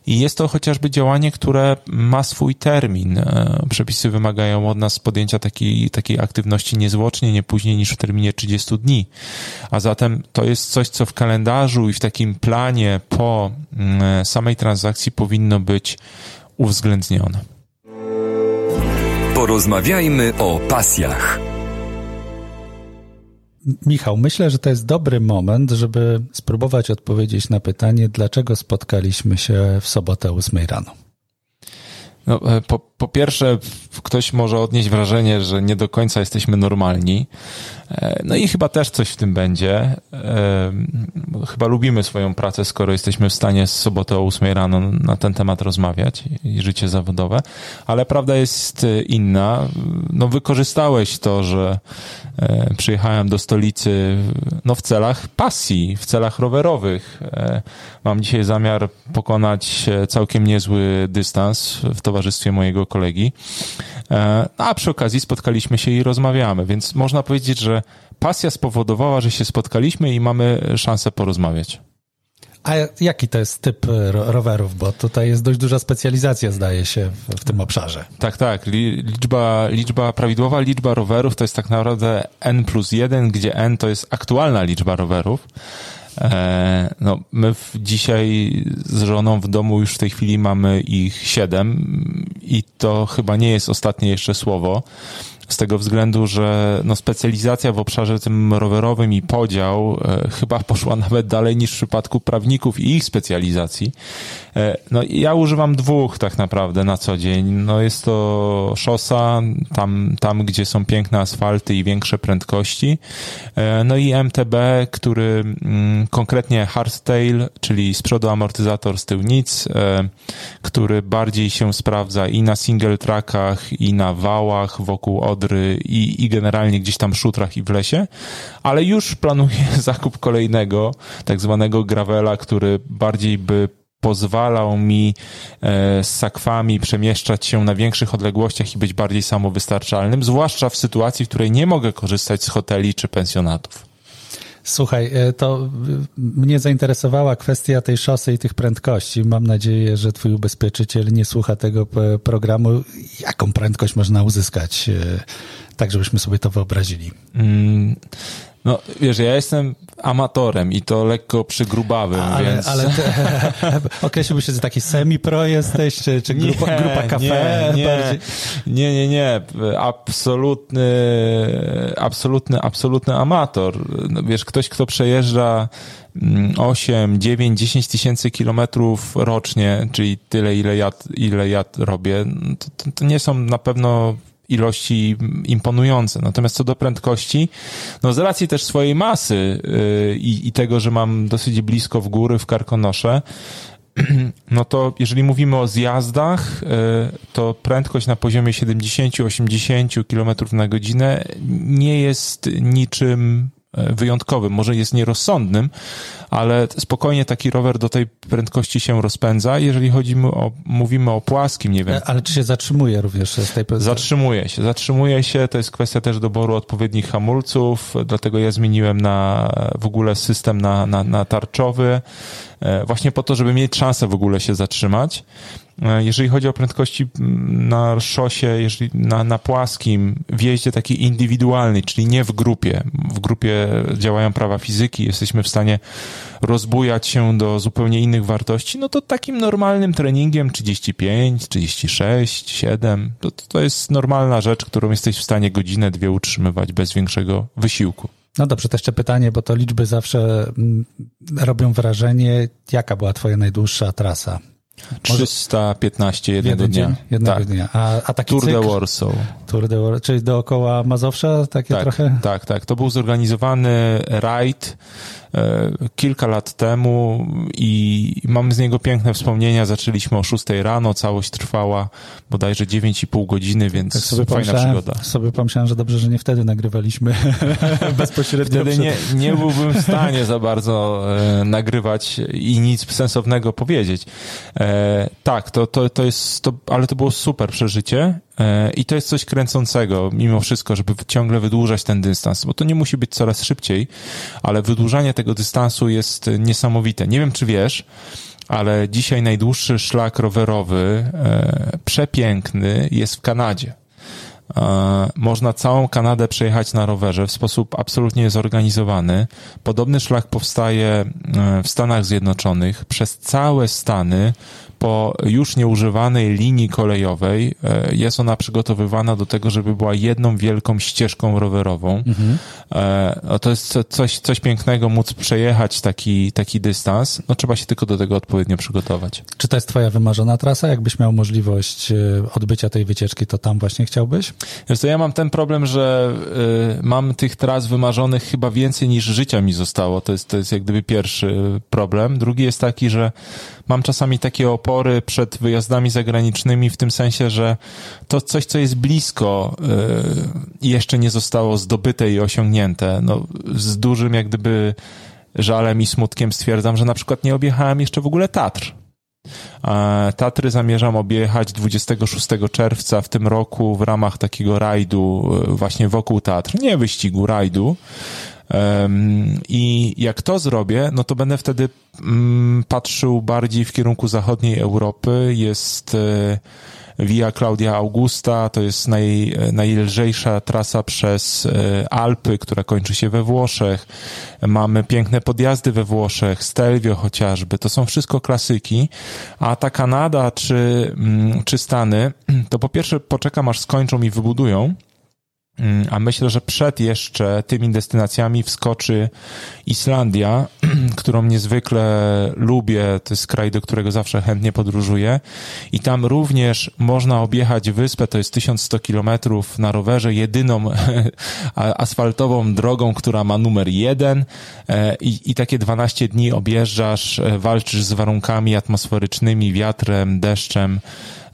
I jest to chociażby działanie, które ma swój termin. E, przepisy wymagają od nas podjęcia takiej, takiej aktywności niezwłocznie, nie później niż w terminie 30 dni. A zatem to jest coś, co w kalendarzu i w takim planie po mm, samej transakcji powinno być uwzględnione. Porozmawiajmy o pasjach. Michał, myślę, że to jest dobry moment, żeby spróbować odpowiedzieć na pytanie, dlaczego spotkaliśmy się w sobotę o 8 rano. No, e, po, po pierwsze, ktoś może odnieść wrażenie, że nie do końca jesteśmy normalni. E, no i chyba też coś w tym będzie. E, chyba lubimy swoją pracę, skoro jesteśmy w stanie z soboty o 8 rano na ten temat rozmawiać i życie zawodowe. Ale prawda jest inna. No, wykorzystałeś to, że przyjechałem do stolicy no, w celach pasji, w celach rowerowych. Mam dzisiaj zamiar pokonać całkiem niezły dystans w towarzystwie mojego kolegi. E, a przy okazji spotkaliśmy się i rozmawiamy, więc można powiedzieć, że pasja spowodowała, że się spotkaliśmy i mamy szansę porozmawiać. A jaki to jest typ rowerów? Bo tutaj jest dość duża specjalizacja, zdaje się, w, w, tym obszarze. Tak, tak. Liczba, liczba, prawidłowa liczba rowerów to jest tak naprawdę N plus 1, gdzie N to jest aktualna liczba rowerów. E, no, my w, dzisiaj z żoną w domu już w tej chwili mamy ich siedem i to chyba nie jest ostatnie jeszcze słowo z tego względu, że no, specjalizacja w obszarze tym rowerowym i podział e, chyba poszła nawet dalej niż w przypadku prawników i ich specjalizacji. E, no ja używam dwóch tak naprawdę na co dzień. No jest to szosa, tam, tam gdzie są piękne asfalty i większe prędkości. E, no i MTB, który mm, konkretnie hardtail, czyli z przodu amortyzator, z tyłu nic, e, który bardziej się sprawdza i na single trackach, i na wałach wokół I, i generalnie gdzieś tam szutrach i w lesie, ale już planuję zakup kolejnego, tak zwanego gravela, który bardziej by pozwalał mi e, z sakwami przemieszczać się na większych odległościach i być bardziej samowystarczalnym, zwłaszcza w sytuacji, w której nie mogę korzystać z hoteli czy pensjonatów. Słuchaj, e, to mnie zainteresowała kwestia tej szosy i tych prędkości. Mam nadzieję, że twój ubezpieczyciel nie słucha tego programu. Jaką prędkość można uzyskać, e, tak żebyśmy sobie to wyobrazili? No, wiesz, ja jestem amatorem i to lekko przygrubawym, ale, więc... Ale te, określiłbyś się, że taki semi-pro jesteś, czy, czy grupa, nie, grupa kafe? Nie, nie, nie, nie, nie, absolutny, absolutny, absolutny amator. No, wiesz, ktoś, kto przejeżdża 8, 9, 10 tysięcy kilometrów rocznie, czyli tyle, ile ja, ile ja robię, no, to, to nie są na pewno ilości imponujące. Natomiast co do prędkości, no z racji też swojej masy yy, i tego, że mam dosyć blisko w góry, w Karkonosze, no to jeżeli mówimy o zjazdach, yy, to prędkość na poziomie 70-80 km na godzinę nie jest niczym wyjątkowym, może jest nierozsądnym, ale spokojnie taki rower do tej prędkości się rozpędza. Jeżeli chodzi o, mówimy o płaskim, nie wiem. E, ale czy się zatrzymuje również z tej Zatrzymuje się, zatrzymuje się. To jest kwestia też doboru odpowiednich hamulców, dlatego ja zmieniłem na w ogóle system na, na, na tarczowy, e, właśnie po to, żeby mieć szansę w ogóle się zatrzymać. E, jeżeli chodzi o prędkości na szosie, jeżeli na, na płaskim, w jeździe takiej indywidualnej, czyli nie w grupie. W grupie działają prawa fizyki, jesteśmy w stanie rozbujać się do zupełnie innych wartości, no to takim normalnym treningiem 35, 36, 7, to, to jest normalna rzecz, którą jesteś w stanie godzinę, dwie utrzymywać bez większego wysiłku. No dobrze, to jeszcze pytanie, bo to liczby zawsze mm, robią wrażenie. Jaka była twoja najdłuższa trasa? 315 jednego dnia. dzień, jednego tak. dnia. A, a taki Tour de cykl, Warsaw. Tour de War, czyli dookoła Mazowsza, takie Tak, trochę? tak, tak. To był zorganizowany rajd kilka lat temu i mamy z niego piękne wspomnienia. Zaczęliśmy o 6 rano, całość trwała bodajże 9,5 godziny, więc Tak sobie fajna pomyślałem, przygoda. sobie pomyślałem, że dobrze, że nie wtedy nagrywaliśmy bezpośrednio. Wtedy nie, nie byłbym w stanie za bardzo e, nagrywać i nic sensownego powiedzieć. E, tak, to, to, to jest, to, ale to było super przeżycie e, i to jest coś kręcącego mimo wszystko, żeby ciągle wydłużać ten dystans, bo to nie musi być coraz szybciej, ale wydłużanie tego dystansu jest niesamowite. Nie wiem, czy wiesz, ale dzisiaj najdłuższy szlak rowerowy, e, przepiękny, jest w Kanadzie. E, Można całą Kanadę przejechać na rowerze w sposób absolutnie zorganizowany. Podobny szlak powstaje e, w Stanach Zjednoczonych przez całe Stany po już nieużywanej linii kolejowej. E, Jest ona przygotowywana do tego, żeby była jedną wielką ścieżką rowerową. E, no To jest co- coś, coś pięknego móc przejechać taki, taki dystans. No trzeba się tylko do tego odpowiednio przygotować. Czy to jest twoja wymarzona trasa? Jakbyś miał możliwość e, odbycia tej wycieczki, to tam właśnie chciałbyś? Wiesz co, ja mam ten problem, że mam tych tras wymarzonych chyba więcej niż życia mi zostało. To jest, to jest jak gdyby pierwszy problem. Drugi jest taki, że mam czasami takie opory przed wyjazdami zagranicznymi w tym sensie, że to coś, co jest blisko y, i jeszcze nie zostało zdobyte i osiągnięte. No, z dużym jak gdyby żalem i smutkiem stwierdzam, że na przykład nie objechałem jeszcze w ogóle Tatr. Tatry zamierzam objechać 26 czerwca w tym roku w ramach takiego rajdu e, właśnie wokół Tatr. Nie wyścigu, rajdu. I jak to zrobię, no to będę wtedy mm, patrzył bardziej w kierunku zachodniej Europy. Jest e, Via Claudia Augusta, to jest naj, najlżejsza trasa przez e, Alpy, która kończy się we Włoszech. Mamy piękne podjazdy we Włoszech, Stelvio chociażby. To są wszystko klasyki. A ta Kanada czy, mm, czy Stany, to po pierwsze poczekam aż skończą i wybudują. Mm, A myślę, że przed jeszcze tymi destynacjami wskoczy Islandia, którą niezwykle lubię. To jest kraj, do którego zawsze chętnie podróżuję. I tam również można objechać wyspę. To jest 1100 kilometrów na rowerze, jedyną asfaltową drogą, która ma numer jeden. E, I, I takie 12 dni objeżdżasz, e, walczysz z warunkami atmosferycznymi, wiatrem, deszczem.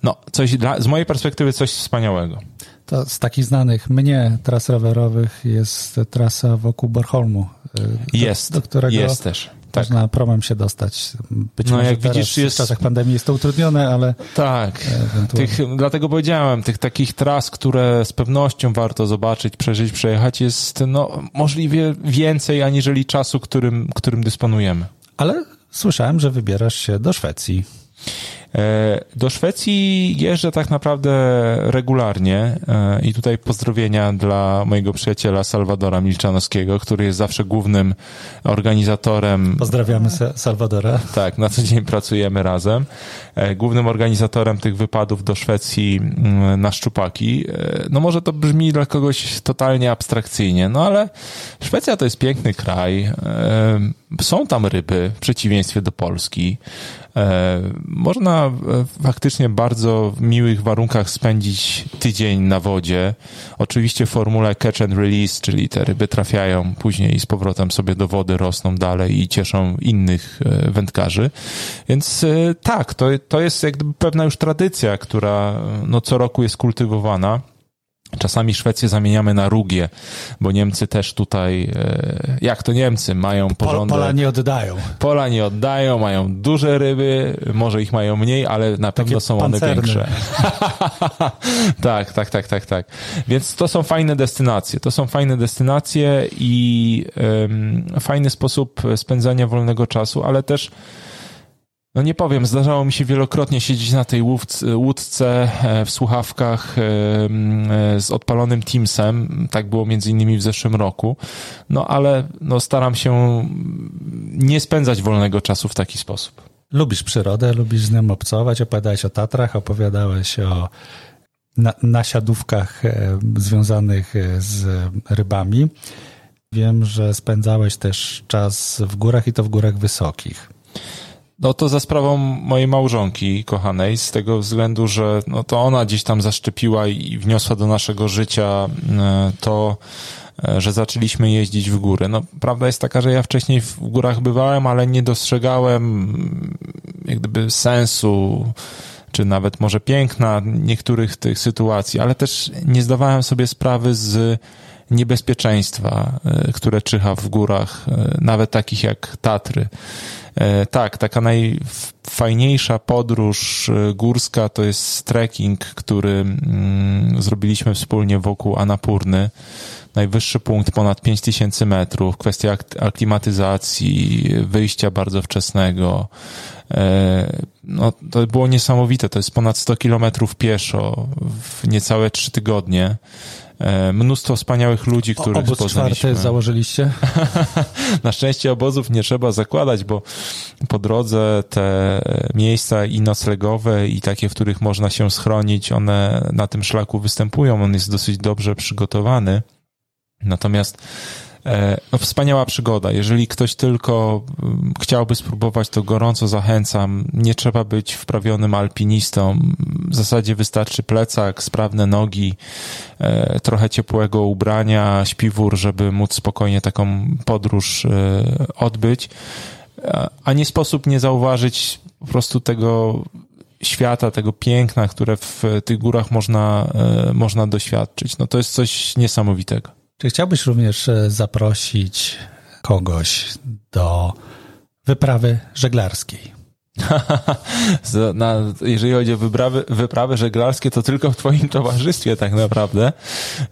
No, coś dla, z mojej perspektywy coś wspaniałego. To z takich znanych mnie tras rowerowych jest trasa wokół Bornholmu. e, Do, Jest, do którego jest też. Tak, można promem się dostać. Być No, może jak widzisz, jest- w czasach pandemii jest to utrudnione, ale tak. Tych, dlatego powiedziałem, tych takich tras, które z pewnością warto zobaczyć, przeżyć, przejechać jest no, możliwie więcej aniżeli czasu, którym, którym dysponujemy. Ale słyszałem, że wybierasz się do Szwecji. E, Do Szwecji jeżdżę tak naprawdę regularnie e, i tutaj pozdrowienia dla mojego przyjaciela Salwadora Milczanowskiego, który jest zawsze głównym organizatorem Pozdrawiamy Sa- Salwadora. Tak, na co dzień pracujemy razem. E, Głównym organizatorem tych wypadów do Szwecji mm, na szczupaki. No może to brzmi dla kogoś totalnie abstrakcyjnie, no ale Szwecja to jest piękny kraj. Są tam ryby, w przeciwieństwie do Polski. E, E, faktycznie bardzo w miłych warunkach spędzić tydzień na wodzie. Oczywiście formule catch and release, czyli te ryby trafiają później z powrotem sobie do wody, rosną dalej i cieszą innych e, wędkarzy. Więc e, tak, to, to jest jak gdyby pewna już tradycja, która no, co roku jest kultywowana. Czasami Szwecję zamieniamy na Rugię, bo Niemcy też tutaj, e, jak to Niemcy, mają porządek. pola nie oddają. Pola nie oddają, mają duże ryby, może ich mają mniej, ale na pewno są one większe. tak, tak, tak, tak, tak. Więc to są fajne destynacje. To są fajne destynacje i em, fajny sposób spędzania wolnego czasu, ale też no nie powiem, zdarzało mi się wielokrotnie siedzieć na tej łódce e, w słuchawkach e, e, z odpalonym Teamsem. Tak było między innymi w zeszłym roku. No ale no, staram się nie spędzać wolnego czasu w taki sposób. Lubisz przyrodę, lubisz z nią obcować, opowiadałeś o Tatrach, opowiadałeś o na, nasiadówkach związanych z rybami. Wiem, że spędzałeś też czas w górach i to w górach wysokich. No to za sprawą mojej małżonki kochanej, z tego względu, że no to ona gdzieś tam zaszczepiła i wniosła do naszego życia e, to, e, że zaczęliśmy jeździć w góry. No, prawda jest taka, że ja wcześniej w górach bywałem, ale nie dostrzegałem jak gdyby sensu, czy nawet może piękna niektórych tych sytuacji, ale też nie zdawałem sobie sprawy z niebezpieczeństwa, e, które czyha w górach, nawet takich jak Tatry. E, tak, taka najfajniejsza podróż e, górska to jest trekking, który mm, zrobiliśmy wspólnie wokół Anapurny. Najwyższy punkt ponad 5000 metrów, kwestia aklimatyzacji, wyjścia bardzo wczesnego. E, no, to było niesamowite. To jest ponad 100 kilometrów pieszo w niecałe 3 tygodnie. E, mnóstwo wspaniałych ludzi, których Obóz poznaliśmy. czwarty założyliście? Na szczęście obozów nie trzeba zakładać, bo po drodze te miejsca i noclegowe i takie, w których można się schronić, one na tym szlaku występują. On jest dosyć dobrze przygotowany. Natomiast no, wspaniała przygoda. Jeżeli ktoś tylko mm, chciałby spróbować, to gorąco zachęcam. Nie trzeba być wprawionym alpinistą. W zasadzie wystarczy plecak, sprawne nogi, e, trochę ciepłego ubrania, śpiwór, żeby móc spokojnie taką podróż e, odbyć. A nie sposób nie zauważyć po prostu tego świata, tego piękna, które w tych górach można, można doświadczyć. No to jest coś niesamowitego. Czy chciałbyś również e, zaprosić kogoś do wyprawy żeglarskiej? Na, jeżeli chodzi o wyprawy, wyprawy żeglarskie, to tylko w twoim towarzystwie tak naprawdę,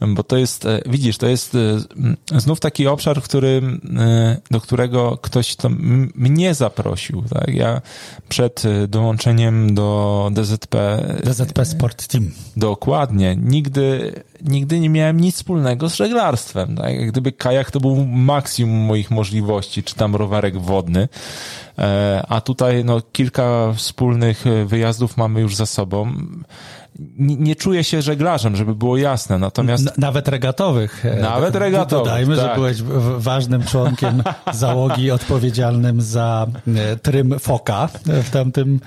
bo to jest, e, widzisz, to jest e, znów taki obszar, który, e, do którego ktoś to mnie zaprosił. Tak? Ja przed dołączeniem do DZP... DZP Sport Team. Dokładnie. Nigdy, nigdy nie miałem nic wspólnego z żeglarstwem. Tak? Jak gdyby kajak to był maksimum moich możliwości, czy tam rowerek wodny. E, a tutaj no, kilka wspólnych e, wyjazdów mamy już za sobą. Nie, czuję się żeglarzem, żeby było jasne, natomiast... Nawet regatowych. E, Nawet regatowych, Dodajmy, tak. że byłeś ważnym członkiem załogi odpowiedzialnym za trym foka w tamtym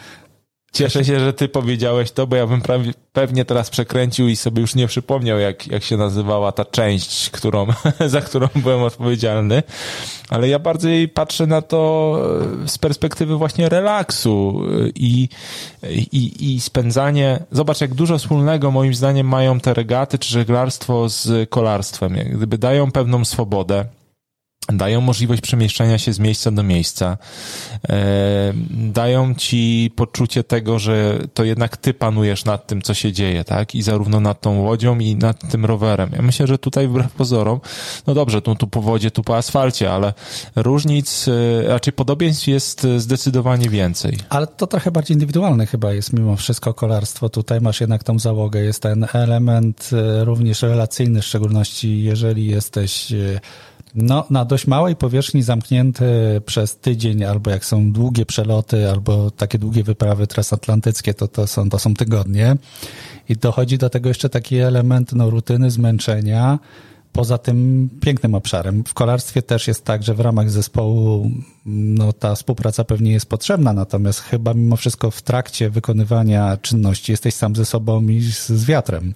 Cieszę się, że ty powiedziałeś to, bo ja bym prawie, pewnie teraz przekręcił i sobie już nie przypomniał, jak, jak się nazywała ta część, którą, za którą byłem odpowiedzialny. Ale ja bardziej patrzę na to e, z perspektywy właśnie relaksu e, i, i, i spędzanie. Zobacz, jak dużo wspólnego moim zdaniem mają te regaty czy żeglarstwo z kolarstwem. Jak gdyby dają pewną swobodę dają możliwość przemieszczania się z miejsca do miejsca, e, dają ci poczucie tego, że to jednak ty panujesz nad tym, co się dzieje, tak? I zarówno nad tą łodzią i nad tym rowerem. Ja myślę, że tutaj wbrew pozorom, no dobrze, tu, tu po wodzie, tu po asfalcie, ale różnic, e, raczej podobieństw jest zdecydowanie więcej. Ale to trochę bardziej indywidualne chyba jest mimo wszystko kolarstwo. Tutaj masz jednak tą załogę, jest ten element e, również relacyjny, w szczególności jeżeli jesteś no, na dość małej powierzchni zamknięty przez tydzień, albo jak są długie przeloty, albo takie długie wyprawy transatlantyckie, to, to, są, to są tygodnie. I dochodzi do tego jeszcze taki element no, rutyny, zmęczenia, poza tym pięknym obszarem. W kolarstwie też jest tak, że w ramach zespołu no, ta współpraca pewnie jest potrzebna, natomiast chyba mimo wszystko w trakcie wykonywania czynności jesteś sam ze sobą i z, z wiatrem.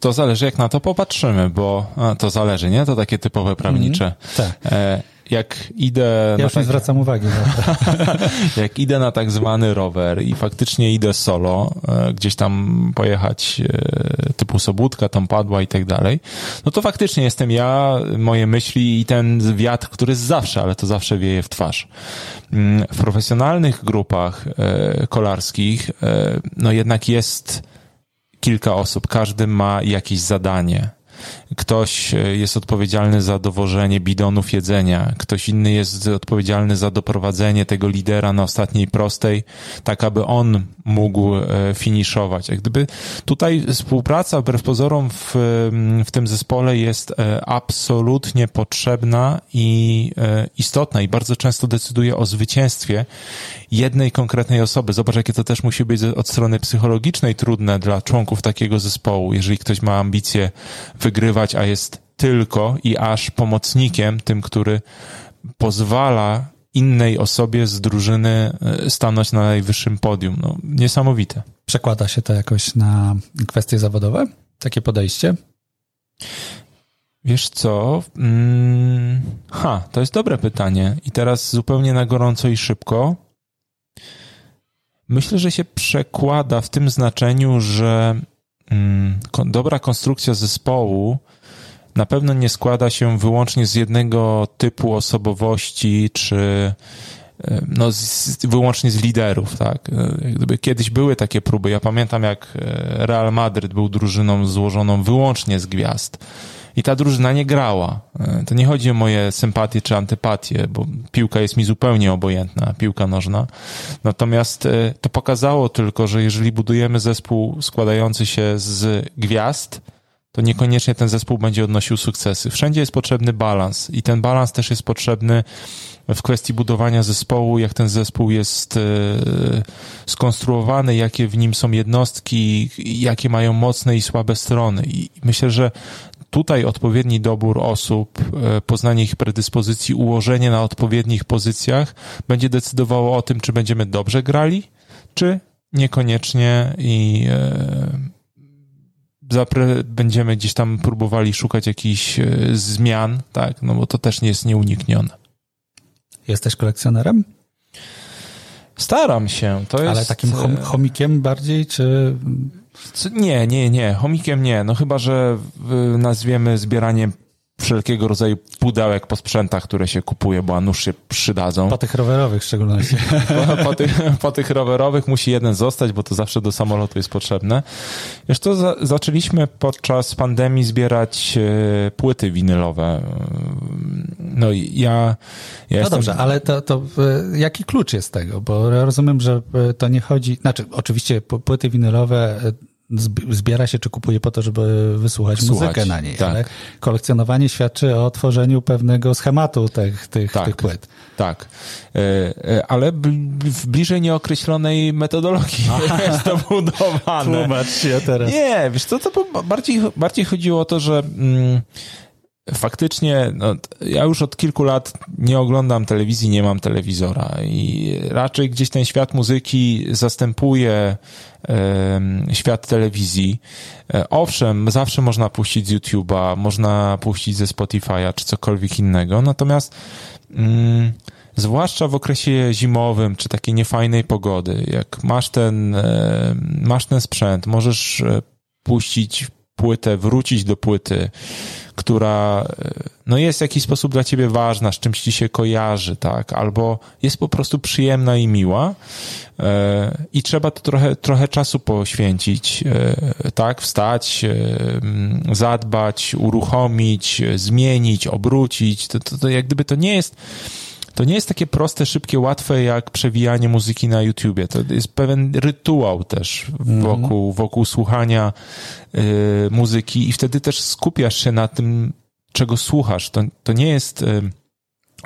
To zależy, jak na to popatrzymy, bo to zależy, nie? To takie typowe prawnicze. Mm, tak. E, jak idę. Ja już tak... nie zwracam uwagi na to. jak idę na tak zwany rower i faktycznie idę solo, e, gdzieś tam pojechać e, typu Sobótka, tam padła i tak dalej, no to faktycznie jestem ja, moje myśli i ten wiatr, który jest zawsze, ale to zawsze wieje w twarz. Mm, w profesjonalnych grupach kolarskich, no jednak jest kilka osób, każdy ma jakieś zadanie. Ktoś e, jest odpowiedzialny za dowożenie bidonów jedzenia, ktoś inny jest odpowiedzialny za doprowadzenie tego lidera na ostatniej prostej, tak aby on mógł e, finiszować. Jak gdyby tutaj współpraca wbrew pozorom w, w tym zespole jest e, absolutnie potrzebna i istotna i bardzo często decyduje o zwycięstwie jednej konkretnej osoby. Zobacz, jakie to też musi być od strony psychologicznej trudne dla członków takiego zespołu, jeżeli ktoś ma ambicje wygrywać, a jest tylko i aż pomocnikiem, tym, który pozwala innej osobie z drużyny e, stanąć na najwyższym podium. No, niesamowite. Przekłada się to jakoś na kwestie zawodowe? Takie podejście? Wiesz co? Hmm, ha, to jest dobre pytanie. I teraz zupełnie na gorąco i szybko. Myślę, że się przekłada w tym znaczeniu, że dobra konstrukcja zespołu na pewno nie składa się wyłącznie z jednego typu osobowości, czy e, no, z, wyłącznie z liderów, tak. E, gdyby kiedyś były takie próby, ja pamiętam jak e, Real Madryt był drużyną złożoną wyłącznie z gwiazd i ta drużyna nie grała. To nie chodzi o moje sympatie czy antypatie, bo piłka jest mi zupełnie obojętna, piłka nożna. Natomiast to pokazało tylko, że jeżeli budujemy zespół składający się z gwiazd, to niekoniecznie ten zespół będzie odnosił sukcesy. Wszędzie jest potrzebny balans i ten balans też jest potrzebny w kwestii budowania zespołu, jak ten zespół jest e, skonstruowany, jakie w nim są jednostki, jakie mają mocne i słabe strony. I myślę, że tutaj odpowiedni dobór osób, e, poznanie ich predyspozycji, ułożenie na odpowiednich pozycjach będzie decydowało o tym, czy będziemy dobrze grali, czy niekoniecznie i e, będziemy gdzieś tam próbowali szukać jakichś e, zmian, tak, no bo to też nie jest nieuniknione. Jesteś kolekcjonerem? Staram się. To Ale takim chom chomikiem bardziej, czy... Nie, nie, nie. Chomikiem nie. No chyba, że nazwiemy zbieranie wszelkiego rodzaju pudełek po sprzętach, które się kupuje, bo a nuż się przydadzą. Po tych rowerowych w szczególności. Po, po, tych, po tych rowerowych musi jeden zostać, bo to zawsze do samolotu jest potrzebne. To za, zaczęliśmy podczas pandemii zbierać e, płyty winylowe. No i ja... ja no jestem... dobrze, ale to, to e, jaki klucz jest tego? Bo rozumiem, że to nie chodzi... Znaczy, oczywiście płyty winylowe zbiera się czy kupuje po to, żeby wysłuchać Słuchać, muzykę na niej, tak. ale kolekcjonowanie świadczy o tworzeniu pewnego schematu tych, tych, tak, tych płyt. Tak, e, e, ale w bliżej nieokreślonej metodologii Aha. jest to budowane. Tłumacz się teraz. Nie, wiesz co, to bardziej, bardziej chodziło o to, że mm, faktycznie, no, ja już od kilku lat nie oglądam telewizji, nie mam telewizora i raczej gdzieś ten świat muzyki zastępuje świat telewizji. E, owszem, zawsze można puścić z YouTube'a, można puścić ze Spotify'a czy cokolwiek innego, natomiast mm, zwłaszcza w okresie zimowym czy takiej niefajnej pogody, jak masz ten, e, masz ten sprzęt, możesz e, puścić płytę, wrócić do płyty, która no jest w jakiś sposób dla ciebie ważna, z czymś ci się kojarzy, tak, albo jest po prostu przyjemna i miła e, i trzeba to trochę, trochę czasu poświęcić, e, tak, wstać, e, zadbać, uruchomić, zmienić, obrócić, to, to, to jak gdyby to nie jest to nie jest takie proste, szybkie, łatwe jak przewijanie muzyki na YouTubie. To jest pewien rytuał też wokół, mm. wokół słuchania y, muzyki i wtedy też skupiasz się na tym, czego słuchasz. To, to nie jest y,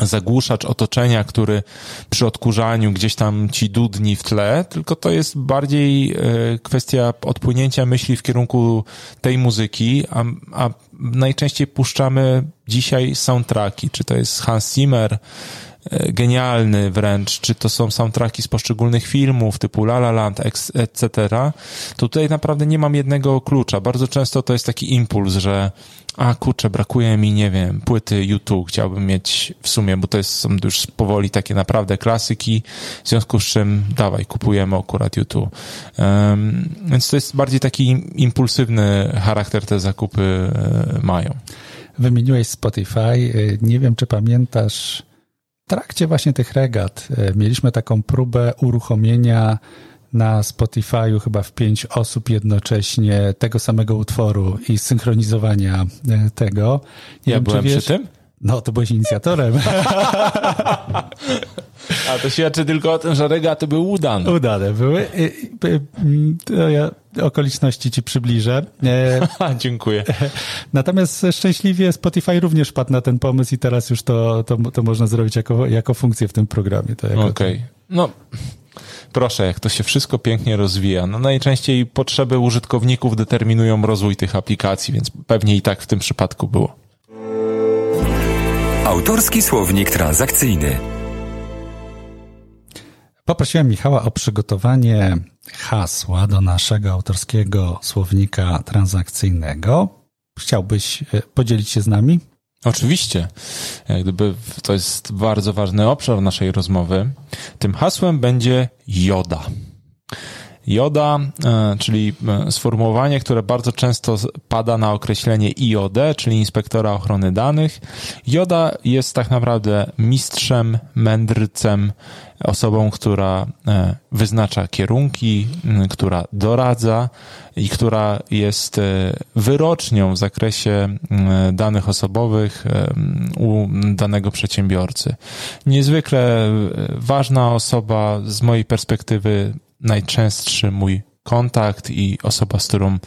zagłuszacz otoczenia, który przy odkurzaniu gdzieś tam ci dudni w tle, tylko to jest bardziej y, kwestia odpłynięcia myśli w kierunku tej muzyki, a, a najczęściej puszczamy dzisiaj soundtracki, czy to jest Hans Zimmer, genialny wręcz, czy to są soundtracki z poszczególnych filmów typu La La Land, etc., to tutaj naprawdę nie mam jednego klucza. Bardzo często to jest taki impuls, że a kurczę, brakuje mi, nie wiem, płyty YouTube, chciałbym mieć w sumie, bo to jest, są już powoli takie naprawdę klasyki, w związku z czym dawaj, kupujemy akurat YouTube. Um, więc to jest bardziej taki impulsywny charakter te zakupy e, mają. Wymieniłeś Spotify, e, nie wiem, czy pamiętasz trakcie właśnie tych regat e, mieliśmy taką próbę uruchomienia na Spotify'u chyba w pięć osób jednocześnie tego samego utworu i synchronizowania e, tego. Nie ja wiem, byłem wiesz, przy tym? No, to byłeś inicjatorem. A to świadczy tylko o tym, że regaty były udane. Udane były. To ja okoliczności ci przybliżę. E, Dziękuję. Natomiast szczęśliwie Spotify również padł na ten pomysł i teraz już to, to, to można zrobić jako, jako funkcję w tym programie. Okej. Okay. No, proszę, jak to się wszystko pięknie rozwija. No najczęściej potrzeby użytkowników determinują rozwój tych aplikacji, więc pewnie i tak w tym przypadku było. Autorski słownik transakcyjny. Poprosiłem Michała o przygotowanie hasła do naszego autorskiego słownika transakcyjnego. Chciałbyś e, podzielić się z nami? Oczywiście. Jak gdyby to jest bardzo ważny obszar naszej rozmowy. Tym hasłem będzie joda. Joda, e, czyli e, sformułowanie, które bardzo często pada na określenie IOD, czyli inspektora ochrony danych. Joda jest tak naprawdę mistrzem, mędrcem, osobą, która e, wyznacza kierunki, która doradza i która jest wyrocznią w zakresie danych osobowych u danego przedsiębiorcy. Niezwykle ważna osoba z mojej perspektywy najczęstszy mój kontakt i osoba, z którą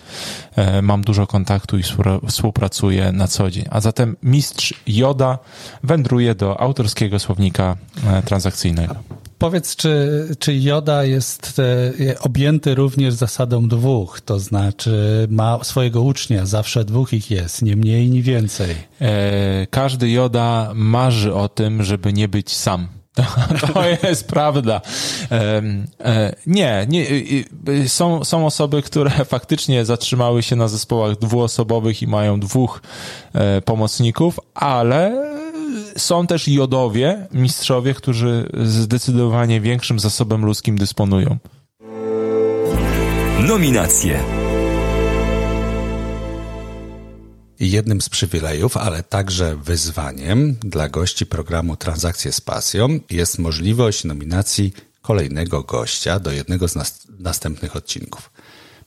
e, mam dużo kontaktu i współpracuję na co dzień. A zatem mistrz Joda wędruje do autorskiego słownika e, transakcyjnego. Powiedz, czy, czy Joda jest e, objęty również zasadą dwóch, to znaczy ma swojego ucznia, zawsze dwóch ich jest, nie mniej, ni więcej. Każdy Joda marzy o tym, żeby nie być sam to, to jest prawda. E, nie, nie są, są osoby, które faktycznie zatrzymały się na zespołach dwuosobowych i mają dwóch e, pomocników, ale są też jodowie, mistrzowie, którzy zdecydowanie większym zasobem ludzkim dysponują. Nominacje. Jednym z przywilejów, ale także wyzwaniem dla gości programu Transakcje z Pasją jest możliwość nominacji kolejnego gościa do jednego z nas następnych odcinków.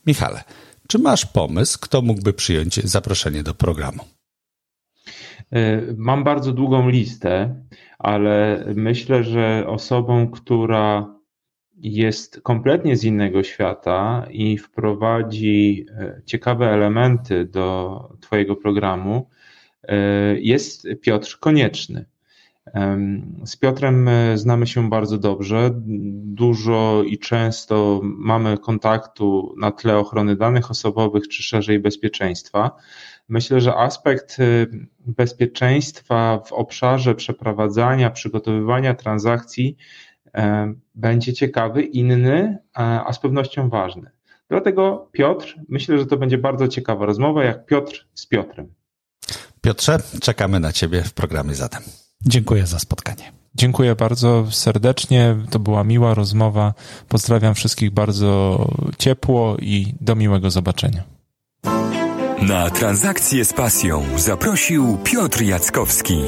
Michale, czy masz pomysł, kto mógłby przyjąć zaproszenie do programu? E, mam bardzo długą listę, ale myślę, że osobą, która jest kompletnie z innego świata i wprowadzi e, ciekawe elementy do Twojego programu, e, jest Piotr Konieczny. Z Piotrem e, znamy się bardzo dobrze. Dużo i często mamy kontaktu na tle ochrony danych osobowych czy szerzej bezpieczeństwa. Myślę, że aspekt bezpieczeństwa w obszarze przeprowadzania, przygotowywania transakcji będzie ciekawy, inny, a z pewnością ważny. Dlatego Piotr, myślę, że to będzie bardzo ciekawa rozmowa, jak Piotr z Piotrem. Piotrze, czekamy na Ciebie w programie zatem. Dziękuję za spotkanie. Dziękuję bardzo serdecznie. To była miła rozmowa. Pozdrawiam wszystkich bardzo ciepło i do miłego zobaczenia. Na transakcję z pasją zaprosił Piotr Jackowski.